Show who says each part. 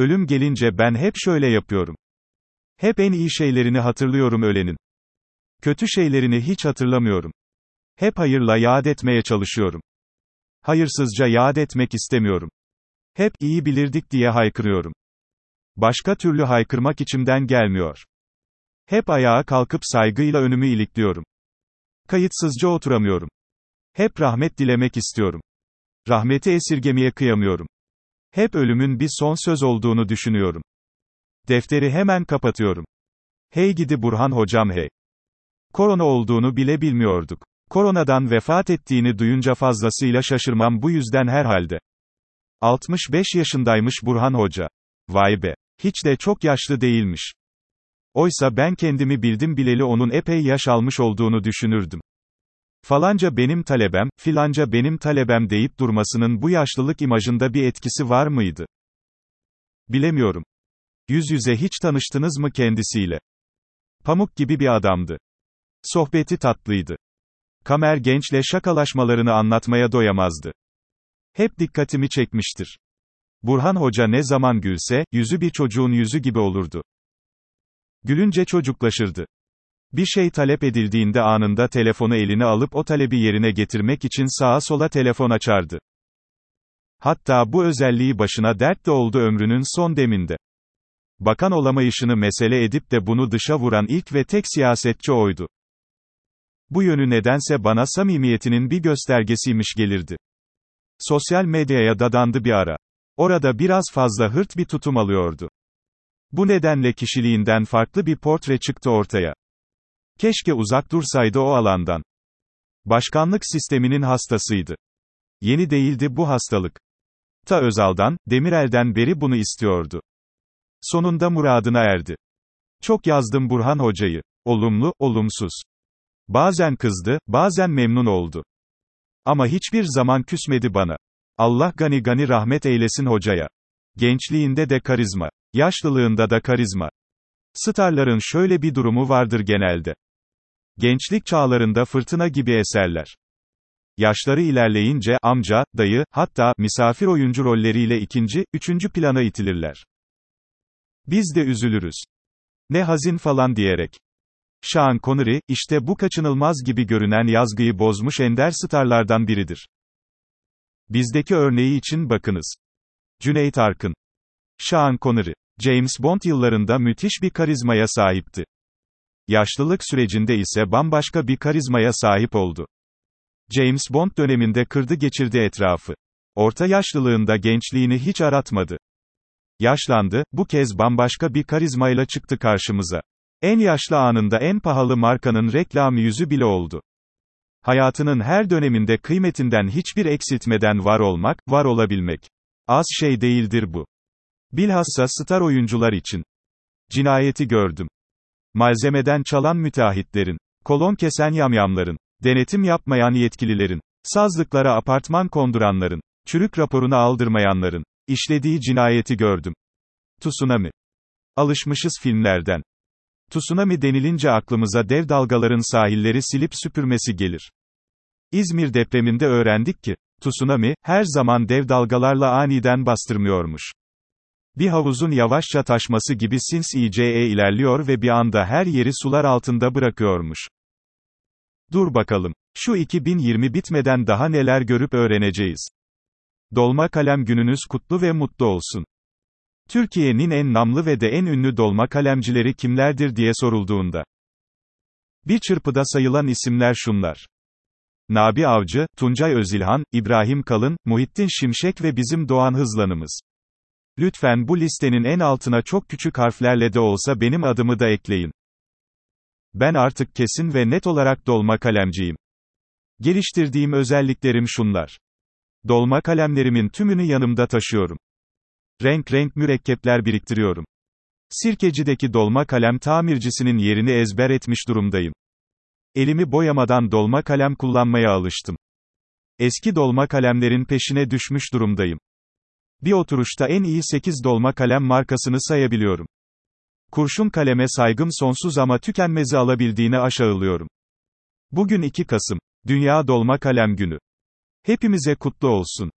Speaker 1: Ölüm gelince ben hep şöyle yapıyorum. Hep en iyi şeylerini hatırlıyorum ölenin. Kötü şeylerini hiç hatırlamıyorum. Hep hayırla yad etmeye çalışıyorum. Hayırsızca yad etmek istemiyorum. Hep iyi bilirdik diye haykırıyorum. Başka türlü haykırmak içimden gelmiyor. Hep ayağa kalkıp saygıyla önümü ilikliyorum. Kayıtsızca oturamıyorum. Hep rahmet dilemek istiyorum. Rahmeti esirgemeye kıyamıyorum. Hep ölümün bir son söz olduğunu düşünüyorum. Defteri hemen kapatıyorum. Hey gidi Burhan hocam hey. Korona olduğunu bile bilmiyorduk. Koronadan vefat ettiğini duyunca fazlasıyla şaşırmam bu yüzden herhalde. 65 yaşındaymış Burhan Hoca. Vay be. Hiç de çok yaşlı değilmiş. Oysa ben kendimi bildim bileli onun epey yaş almış olduğunu düşünürdüm. Falanca benim talebem, filanca benim talebem deyip durmasının bu yaşlılık imajında bir etkisi var mıydı? Bilemiyorum. Yüz yüze hiç tanıştınız mı kendisiyle? Pamuk gibi bir adamdı. Sohbeti tatlıydı. Kamer gençle şakalaşmalarını anlatmaya doyamazdı. Hep dikkatimi çekmiştir. Burhan Hoca ne zaman gülse, yüzü bir çocuğun yüzü gibi olurdu. Gülünce çocuklaşırdı. Bir şey talep edildiğinde anında telefonu eline alıp o talebi yerine getirmek için sağa sola telefon açardı. Hatta bu özelliği başına dert de oldu ömrünün son deminde. Bakan olamayışını mesele edip de bunu dışa vuran ilk ve tek siyasetçi oydu. Bu yönü nedense bana samimiyetinin bir göstergesiymiş gelirdi. Sosyal medyaya dadandı bir ara. Orada biraz fazla hırt bir tutum alıyordu. Bu nedenle kişiliğinden farklı bir portre çıktı ortaya. Keşke uzak dursaydı o alandan. Başkanlık sisteminin hastasıydı. Yeni değildi bu hastalık. Ta Özal'dan, Demirel'den beri bunu istiyordu. Sonunda muradına erdi. Çok yazdım Burhan Hoca'yı. Olumlu, olumsuz. Bazen kızdı, bazen memnun oldu. Ama hiçbir zaman küsmedi bana. Allah gani gani rahmet eylesin hocaya. Gençliğinde de karizma. Yaşlılığında da karizma. Starların şöyle bir durumu vardır genelde. Gençlik çağlarında fırtına gibi eserler. Yaşları ilerleyince amca, dayı, hatta misafir oyuncu rolleriyle ikinci, üçüncü plana itilirler. Biz de üzülürüz. Ne hazin falan diyerek. Sean Connery, işte bu kaçınılmaz gibi görünen yazgıyı bozmuş ender starlardan biridir. Bizdeki örneği için bakınız. Cüneyt Arkın. Sean Connery. James Bond yıllarında müthiş bir karizmaya sahipti. Yaşlılık sürecinde ise bambaşka bir karizmaya sahip oldu. James Bond döneminde kırdı geçirdi etrafı. Orta yaşlılığında gençliğini hiç aratmadı. Yaşlandı, bu kez bambaşka bir karizmayla çıktı karşımıza. En yaşlı anında en pahalı markanın reklam yüzü bile oldu. Hayatının her döneminde kıymetinden hiçbir eksiltmeden var olmak, var olabilmek. Az şey değildir bu. Bilhassa star oyuncular için. Cinayeti gördüm. Malzemeden çalan müteahhitlerin, kolon kesen yamyamların, denetim yapmayan yetkililerin, sazlıklara apartman konduranların, çürük raporunu aldırmayanların, işlediği cinayeti gördüm. Tsunami. Alışmışız filmlerden. Tsunami denilince aklımıza dev dalgaların sahilleri silip süpürmesi gelir. İzmir depreminde öğrendik ki, tsunami, her zaman dev dalgalarla aniden bastırmıyormuş. Bir havuzun yavaşça taşması gibi sinsice ilerliyor ve bir anda her yeri sular altında bırakıyormuş. Dur bakalım. Şu 2020 bitmeden daha neler görüp öğreneceğiz. Dolma kalem gününüz kutlu ve mutlu olsun. Türkiye'nin en namlı ve de en ünlü dolma kalemcileri kimlerdir diye sorulduğunda. Bir çırpıda sayılan isimler şunlar. Nabi Avcı, Tuncay Özilhan, İbrahim Kalın, Muhittin Şimşek ve bizim Doğan Hızlanımız. Lütfen bu listenin en altına çok küçük harflerle de olsa benim adımı da ekleyin. Ben artık kesin ve net olarak dolma kalemciyim. Geliştirdiğim özelliklerim şunlar. Dolma kalemlerimin tümünü yanımda taşıyorum. Renk renk mürekkepler biriktiriyorum. Sirkecideki dolma kalem tamircisinin yerini ezber etmiş durumdayım. Elimi boyamadan dolma kalem kullanmaya alıştım. Eski dolma kalemlerin peşine düşmüş durumdayım. Bir oturuşta en iyi 8 dolma kalem markasını sayabiliyorum. Kurşun kaleme saygım sonsuz ama tükenmezi alabildiğini aşağılıyorum. Bugün 2 Kasım. Dünya Dolma Kalem Günü. Hepimize kutlu olsun.